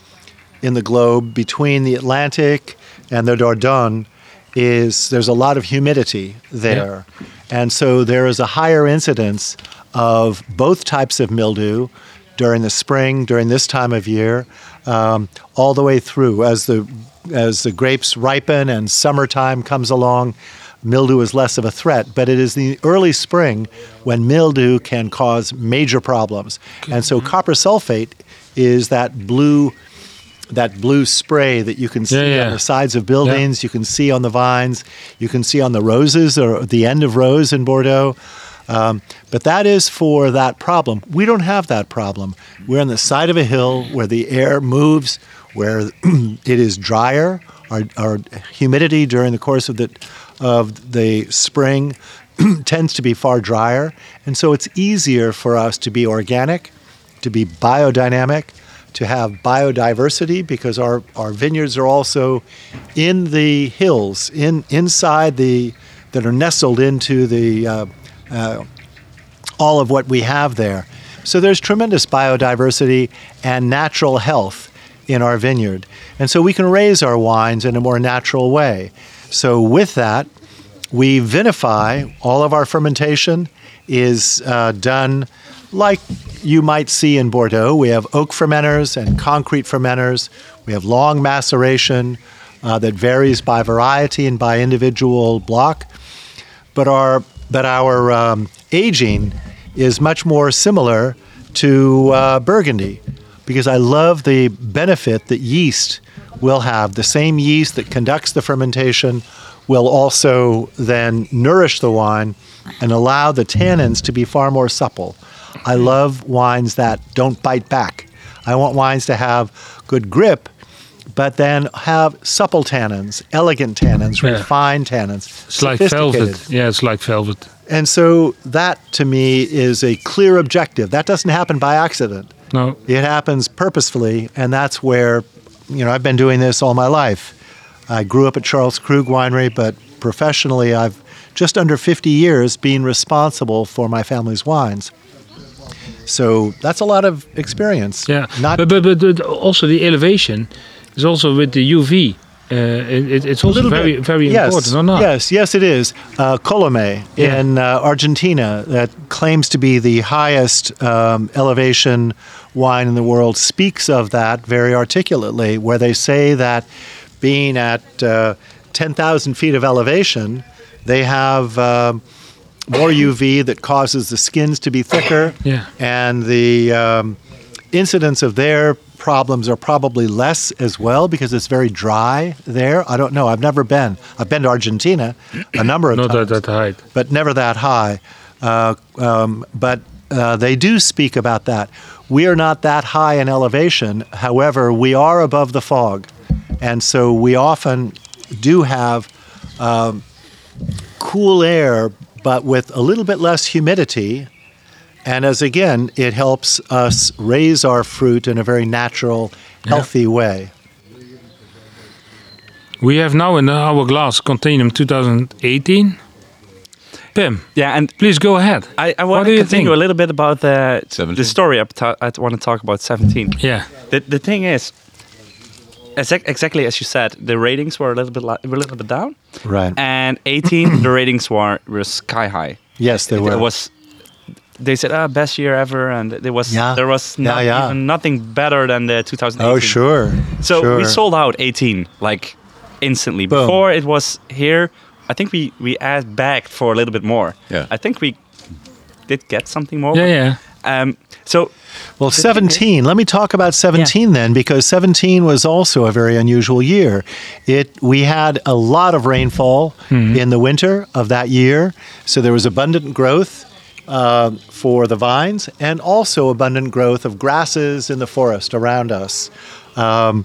in the globe between the Atlantic and the Dordogne is there's a lot of humidity there. And so there is a higher incidence of both types of mildew during the spring, during this time of year, um, all the way through. As the, as the grapes ripen and summertime comes along, mildew is less of a threat. But it is the early spring when mildew can cause major problems. And so copper sulfate is that blue that blue spray that you can see Yeah, yeah. on the sides of buildings, you can see on the vines, you can see on the roses or the end of rose in Bordeaux. Um, but that is for that problem. We don't have that problem. We're on the side of a hill where the air moves, where it is drier. Our, our humidity during the course of the of the spring tends to be far drier, and so it's easier for us to be organic, to be biodynamic, to have biodiversity because our, our vineyards are also in the hills, in inside the that are nestled into the uh, uh, all of what we have there. So there's tremendous biodiversity and natural health in our vineyard, and so we can raise our wines in a more natural way. So with that, we vinify. All of our fermentation is uh, done like you might see in Bordeaux. We have oak fermenters and concrete fermenters. We have long maceration uh, that varies by variety and by individual block. But our but our um, aging is much more similar to uh, Burgundy because I love the benefit that yeast will have. The same yeast that conducts the fermentation will also then nourish the wine and allow the tannins to be far more supple. I love wines that don't bite back. I want wines to have good grip, but then have supple tannins, elegant tannins, Yeah. refined tannins. It's like velvet. Yeah, it's like velvet. And so that to me is a clear objective. That doesn't happen by accident. No. It happens purposefully, and that's where, you know, I've been doing this all my life. I grew up at Charles Krug Winery, but professionally, I've just under 50 years being responsible for my family's wines. So that's a lot of experience. Yeah. Not but, but, but, but also the elevation is also with the UV. Uh, it, it- it's also very bit. very yes. important, or not? Yes, yes, it is. Uh, Colome Yeah. in uh, Argentina, that claims to be the highest um, elevation wine in the world, speaks of that very articulately, where they say that being at uh, 10,000 feet of elevation, they have um, more UV that causes the skins to be thicker, Yeah. and the um, incidence of their problems are probably less as well because it's very dry there. I don't know. I've never been. I've been to Argentina a number of Not times, at that height. but never that high. Uh, um, but uh, they do speak about that. We are not that high in elevation. However, we are above the fog, and so we often do have um, cool air, but with a little bit less humidity. And as again, it helps us raise our fruit in a very natural, healthy way. We have now in our glass Continuum 2018. Pim, Yeah, and please go ahead. I, I want do to you continue think? a little bit about the, 17? the story. I, ta- I want to talk about 17. Yeah. The, the thing is, exact, exactly as you said, the ratings were a little bit li- a little bit down, Right. and 18 the ratings were were sky high. Yes, they were. It was they said, ah, best year ever, and there was Yeah. there was not yeah. even nothing better than the 2018. Oh, sure. So sure. we sold out 18 like instantly. Boom. Before it was here, I think we we asked back for a little bit more. Yeah. I think we did get something more. Yeah, yeah. Um. So Well, 17. Let me talk about 17 then, because 17 was also a very unusual year. It we had a lot of rainfall in the winter of that year, so there was abundant growth uh, for the vines, and also abundant growth of grasses in the forest around us. Um,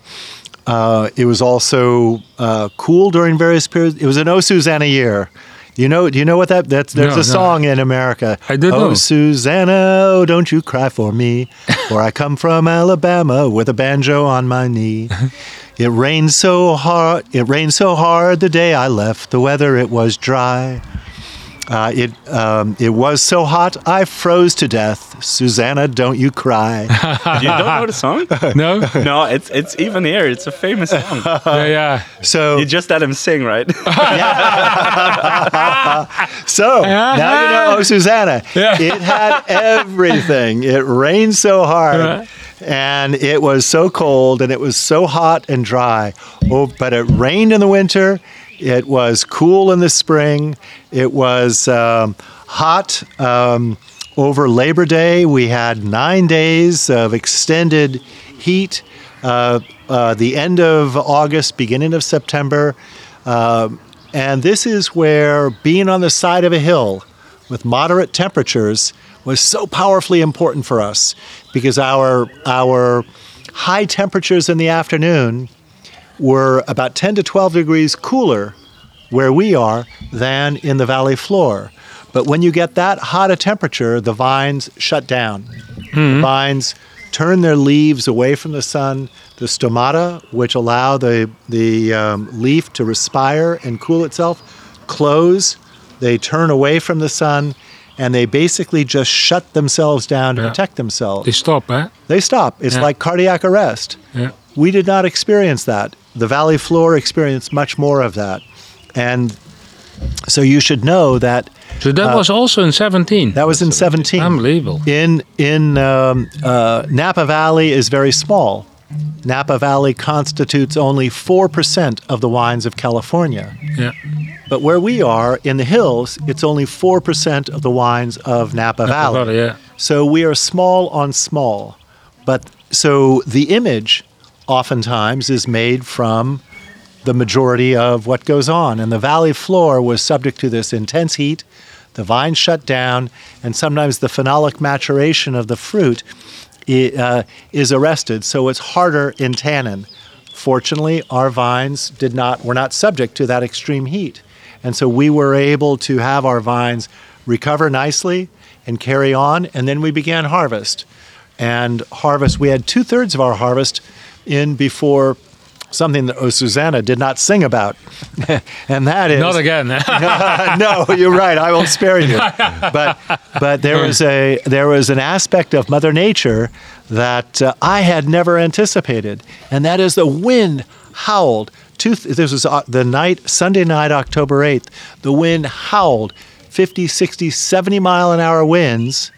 uh, it was also uh, cool during various periods. It was an O Susanna year. You know, do you know what that? That's there's No, a no. song in America. I did oh, know. Susanna, oh, don't you cry for me, for I come from Alabama with a banjo on my knee. It rained so hard. It rained so hard the day I left. The weather it was dry. Uh, it um, it was so hot I froze to death. Susanna, don't you cry. you don't know the song? No? no, it's it's even here. It's a famous song. yeah, yeah. So you just let him sing, right? So now you know, oh, Susanna. Yeah. It had everything. It rained so hard. Yeah. And it was so cold and it was so hot and dry. Oh, but it rained in the winter. It was cool in the spring. It was um, hot um, over Labor Day. We had nine days of extended heat. Uh, uh, the end of August, beginning of September. Um, and this is where being on the side of a hill with moderate temperatures was so powerfully important for us because our, our high temperatures in the afternoon were about 10 to 12 degrees cooler where we are than in the valley floor. But when you get that hot a temperature, the vines shut down. The vines turn their leaves away from the sun. The stomata, which allow the, the um, leaf to respire and cool itself, close. They turn away from the sun and they basically just shut themselves down to Yeah. protect themselves. They stop, eh? They stop. It's Yeah. like cardiac arrest. Yeah. We did not experience that. The valley floor experienced much more of that. And so you should know that So that was also in 17. Uh, that was in 17. Unbelievable. In in um, uh, Napa Valley is very small. Napa Valley constitutes only four percent of the wines of California. Yeah. But where we are in the hills, it's only four percent of the wines of Napa, Valley. Valley, yeah. So we are small on small. But so the image oftentimes is made from the majority of what goes on. And the valley floor was subject to this intense heat. The vines shut down, and sometimes the phenolic maturation of the fruit uh, is arrested, so it's harder in tannin. Fortunately, our vines did not were not subject to that extreme heat, and so we were able to have our vines recover nicely and carry on. And then we began harvest, and harvest. We had two thirds of our harvest in before something that Susanna did not sing about, and that is Not again. no, you're right. I won't spare you. But but there was a there was an aspect of Mother Nature that uh, I had never anticipated, and that is the wind howled. Two, this was uh, the night Sunday night, October eighth. The wind howled, 50, 60, 70 mile an hour winds,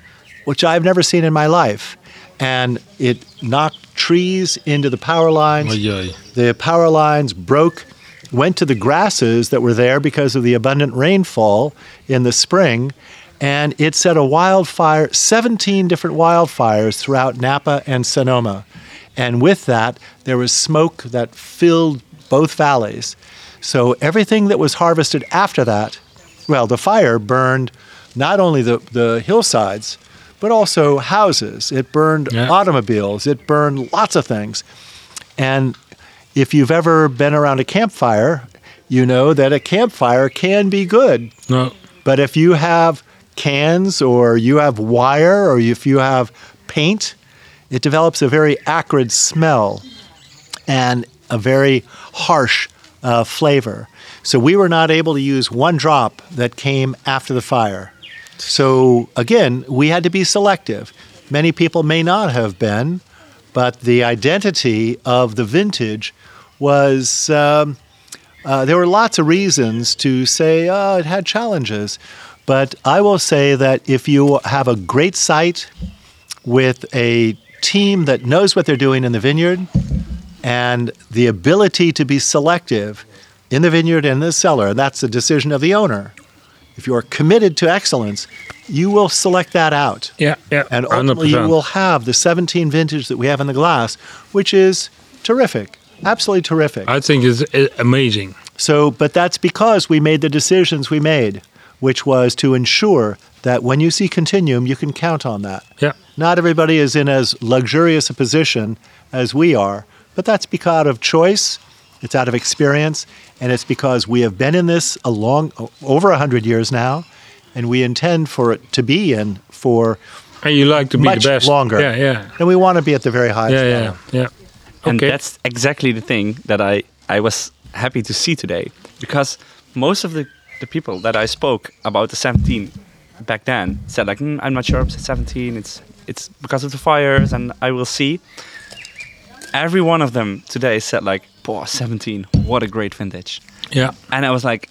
which I've never seen in my life, and it knocked trees into the power lines. Oy, oy. The power lines broke, went to the grasses that were there because of the abundant rainfall in the spring, and it set a wildfire, 17 different wildfires throughout Napa and Sonoma. And with that, there was smoke that filled both valleys. So everything that was harvested after that, well, the fire burned not only the, the hillsides, but also houses. It burned Yeah. automobiles. It burned lots of things. And if you've ever been around a campfire, you know that a campfire can be good. No. But if you have cans or you have wire or if you have paint, it develops a very acrid smell and a very harsh uh, flavor. So we were not able to use one drop that came after the fire. So again, we had to be selective. Many people may not have been, but the identity of the vintage was. Um, uh, there were lots of reasons to say, oh, it had challenges. But I will say that if you have a great site with a team that knows what they're doing in the vineyard and the ability to be selective in the vineyard and the cellar, that's the decision of the owner. If you are committed to excellence, you will select that out. Yeah, yeah. And ultimately, you 100%. will have the 17 vintage that we have in the glass, which is terrific, absolutely terrific. I think it's uh, amazing. So, but that's because we made the decisions we made, which was to ensure that when you see Continuum, you can count on that. Yeah. Not everybody is in as luxurious a position as we are, but that's because out of choice, it's out of experience, and it's because we have been in this a long, over 100 years now, and we intend for it to be in for And you like to be much the best. longer. Yeah, yeah. And we want to be at the very highest Yeah, level. yeah, yeah. And that's exactly the thing that I, I was happy to see today. Because most of the, the people that I spoke about the 17 back then said like, "Mm, I'm not sure, it's 17, it's, it's because of the fires and I will see. Every one of them today said like, boy, 17, what a great vintage. Yeah. And I was like,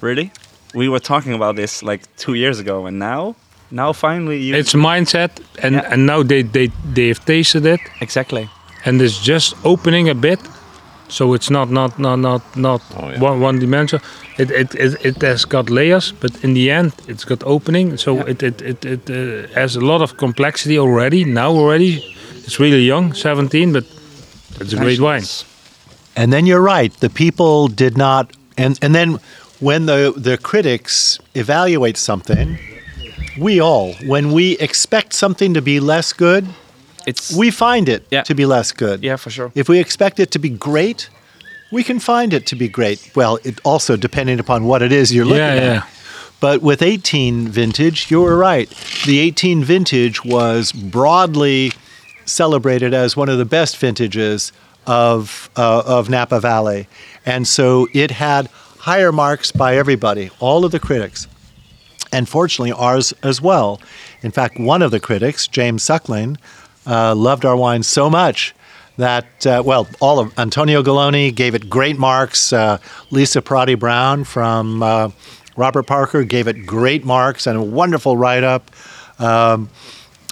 really? We were talking about this like two years ago and now? Now finally you... It's a mindset, and Yeah. and now they they they've tasted it, Exactly. and it's just opening a bit, so it's not not not not not Oh, yeah. one one dimensional. It, it it it has got layers, but in the end, it's got opening. So Yeah. it it it, it uh, has a lot of complexity already. Now already, it's really young, 17, but it's a great wine. And then you're right. The people did not, and and then when the the critics evaluate something, we all, when we expect something to be less good, It's... we find it Yeah. to be less good. yeah, for sure. If we expect it to be great, we can find it to be great. Well, it also depending upon what it is you're looking Yeah, at. yeah. But with 18 vintage, you were right. The 18 vintage was broadly celebrated as one of the best vintages of uh, of Napa Valley, and so it had higher marks by everybody, all of the critics, and fortunately ours as well. In fact, one of the critics, James Suckling, uh, loved our wine so much that uh, well, all of Antonio Galloni gave it great marks. Uh, Lisa Perrotti-Brown from uh, Robert Parker gave it great marks and a wonderful write up. Um,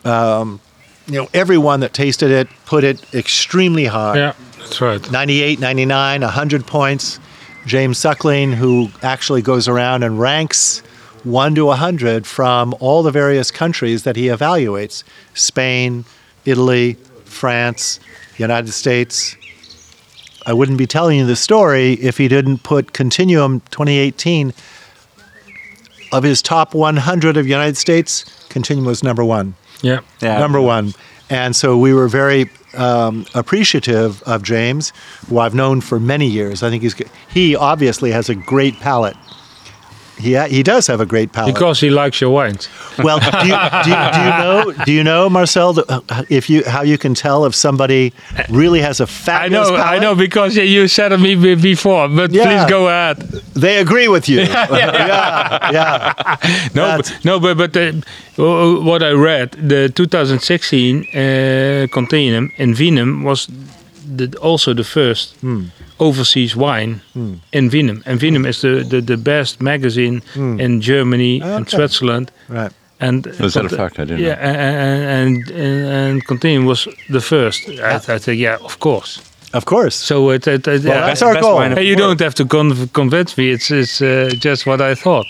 um, you know, everyone that tasted it put it extremely high. Yeah, that's right. 98, 99, 100 points. James Suckling, who actually goes around and ranks 1 to 100 from all the various countries that he evaluates Spain, Italy, France, United States. I wouldn't be telling you the story if he didn't put Continuum 2018 of his top 100 of United States, Continuum was number one Yeah. Yeah. number one. And so we were very um, appreciative of James, who I've known for many years. I think he's he obviously has a great palate. He ha- he does have a great palate. Because he likes your wines. well, do you, do, you, do you know do you know Marcel uh, if you how you can tell if somebody really has a fabulous I know, I know, because you said it me before. But Yeah. please go ahead. They agree with you. yeah, yeah. No, That's- but, no, but but uh, what I read, the 2016 uh, Continuum in Vinum was the, also the first Hmm. Overseas wine in Vienum. And Vienum is the, the, the best magazine in Germany and Hmm. Okay. Switzerland. Right. And Is that a fact? I didn't yeah, know. and and and, and Continuum was the first. I, I think yeah, of course. Of course. So it, it, it yeah. that's our best goal. wine of Hey, you the world. don't have to con- convince me. It's it's uh, just what I thought.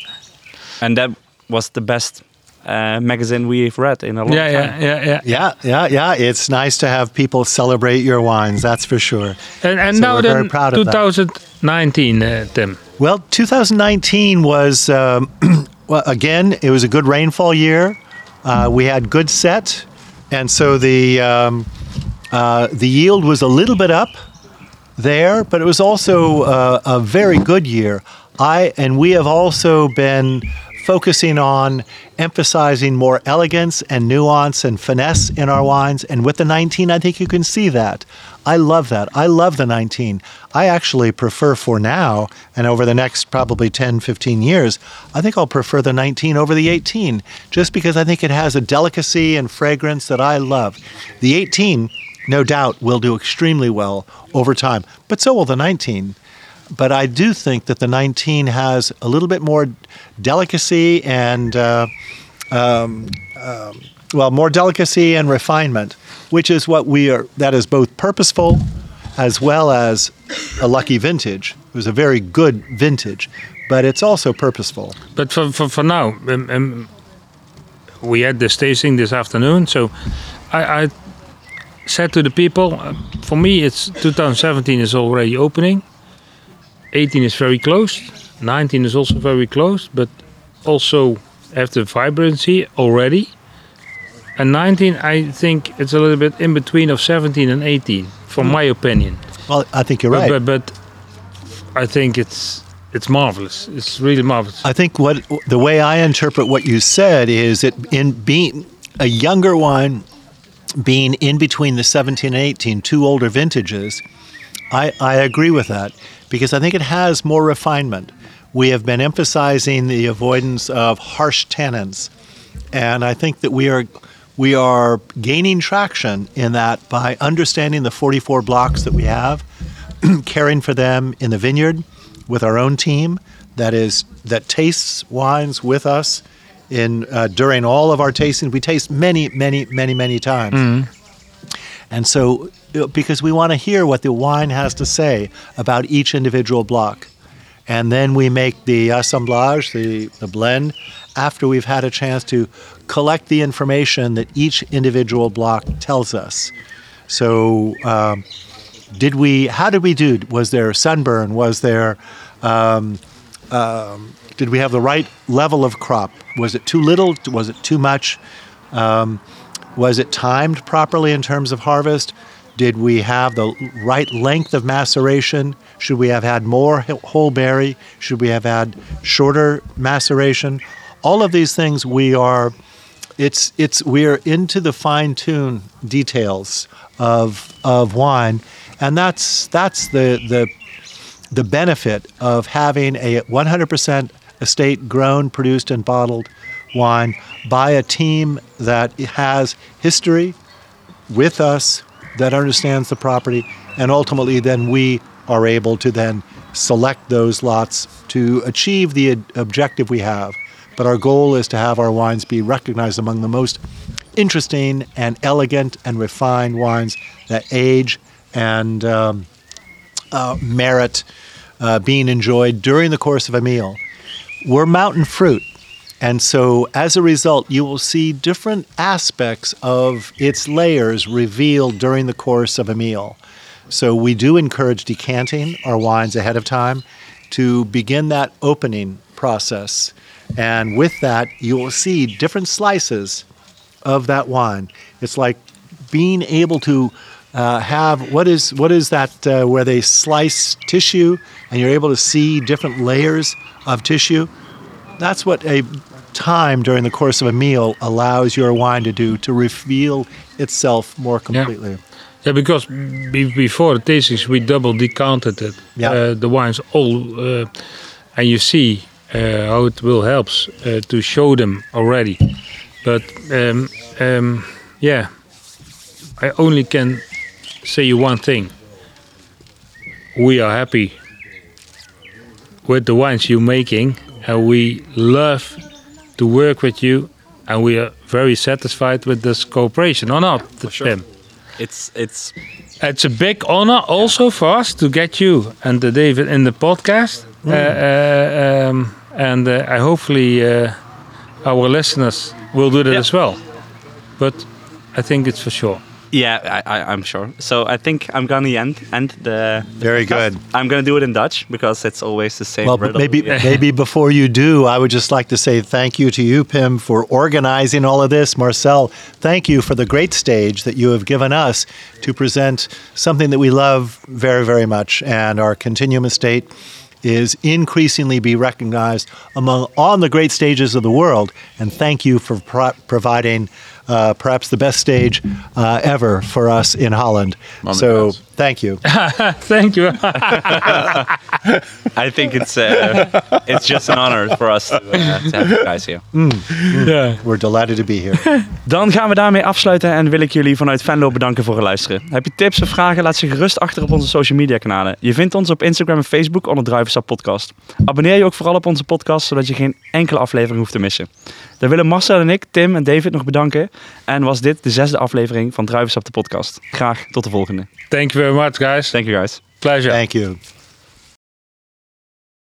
And that was the best uh, magazine we've read in a long Yeah, time. yeah, yeah, yeah. Yeah, yeah, yeah. It's nice to have people celebrate your wines. That's for sure. And, and So now we're then, very proud 2019, uh, Tim. Well, 2019 was, um, well, again, it was a good rainfall year. Uh, we had good set, and so the um, uh, the yield was a little bit up there, but it was also uh, a very good year. I and we have also been focusing on emphasizing more elegance and nuance and finesse in our wines. And with the 19, I think you can see that. I love that. I love the 19. I actually prefer for now and over the next probably 10, 15 years, I think I'll prefer the 19 over the 18 just because I think it has a delicacy and fragrance that I love. The 18, no doubt, will do extremely well over time, but so will the 19. But I do think that the 19 has a little bit more delicacy and, uh, um, um, well, more delicacy and refinement, which is what we are, that is both purposeful as well as a lucky vintage. It was a very good vintage, but it's also purposeful. But for, for, for now, um, um, we had this tasting this afternoon, so I, I said to the people, uh, for me, it's 2017 is already opening. 18 is very close. 19 is also very close, but also have the vibrancy already. And 19, I think it's a little bit in between of 17 and 18, from my opinion. Well, I think you're But, right. but, but I think it's it's marvelous. It's really marvelous. I think what the way I interpret what you said is that in being a younger wine, being in between the 17 and 18, two older vintages, I, I agree with that because I think it has more refinement. We have been emphasizing the avoidance of harsh tannins, and I think that we are we are gaining traction in that by understanding the 44 blocks that we have, caring for them in the vineyard with our own team that is that tastes wines with us in uh, during all of our tastings. We taste many, many, many, many times. And so, uh, because we want to hear what the wine has to say about each individual block. And then we make the assemblage, the, the blend, after we've had a chance to collect the information that each individual block tells us. So, um, did we, how did we do? Was there sunburn? Was there, um, um, did we have the right level of crop? Was it too little? Was it too much? Was it timed properly in terms of harvest? Did we have the right length of maceration? Should we have had more whole berry? Should we have had shorter maceration? All of these things we are it's it's we're into the fine tune details of of wine and that's that's the the the benefit of having a 100% estate grown, produced, and bottled wine by a team that has history with us, that understands the property, and ultimately then we are able to then select those lots to achieve the ad- objective we have. But our goal is to have our wines be recognized among the most interesting and elegant and refined wines that age and um, uh, merit uh, being enjoyed during the course of a meal. We're mountain fruit. And so, as a result, you will see different aspects of its layers revealed during the course of a meal. So, we do encourage decanting our wines ahead of time to begin that opening process. And with that, you will see different slices of that wine. It's like being able to uh, have what is what is that uh, where they slice tissue and you're able to see different layers of tissue. That's what a time during the course of a meal allows your wine to do to reveal itself more completely. Yeah, because be, before the tastings we double decanted it, Yeah. uh, the wines all, uh, and you see uh, how it will helps uh, to show them already. But um, um, yeah, I only can say you one thing. We are happy with the wines you're making, and we love to work with you, and we are very satisfied with this cooperation. Or not, Pim? It's it's It's a big honor also for us to get you and uh, David in the podcast. Uh, uh, um, and uh, I hopefully uh, our listeners will do that Yeah. as well. But I think it's for sure. Yeah, I, I, I'm sure. So I think I'm gonna end end the. Very good. I'm gonna do it in Dutch because it's always the same. Well, riddle. maybe Yeah. maybe before you do, I would just like to say thank you to you, Pim, for organizing all of this. Marcel, thank you for the great stage that you have given us to present something that we love very, very much, and our Continuum Estate is increasingly be recognized among all the great stages of the world. And thank you for pro- providing uh, perhaps the best stage uh, ever for us in Holland. Mom so thank you. Thank you. I think it's uh, it's just an honor for us to, uh, to have you guys here. yeah. We're delighted to be here. Dan gaan we daarmee afsluiten en wil ik jullie vanuit Venlo bedanken voor het luisteren. Heb je tips of vragen, laat ze gerust achter op onze social media kanalen. Je vindt ons op Instagram en Facebook onder Druivensap Podcast. Abonneer je ook vooral op onze podcast, zodat je geen enkele aflevering hoeft te missen. Dan willen Marcel en ik, Tim en David nog bedanken. En was dit de zesde aflevering van Druivensap de Podcast. Graag tot de volgende. Thank you very much, guys. Thank you guys. Pleasure. Thank you.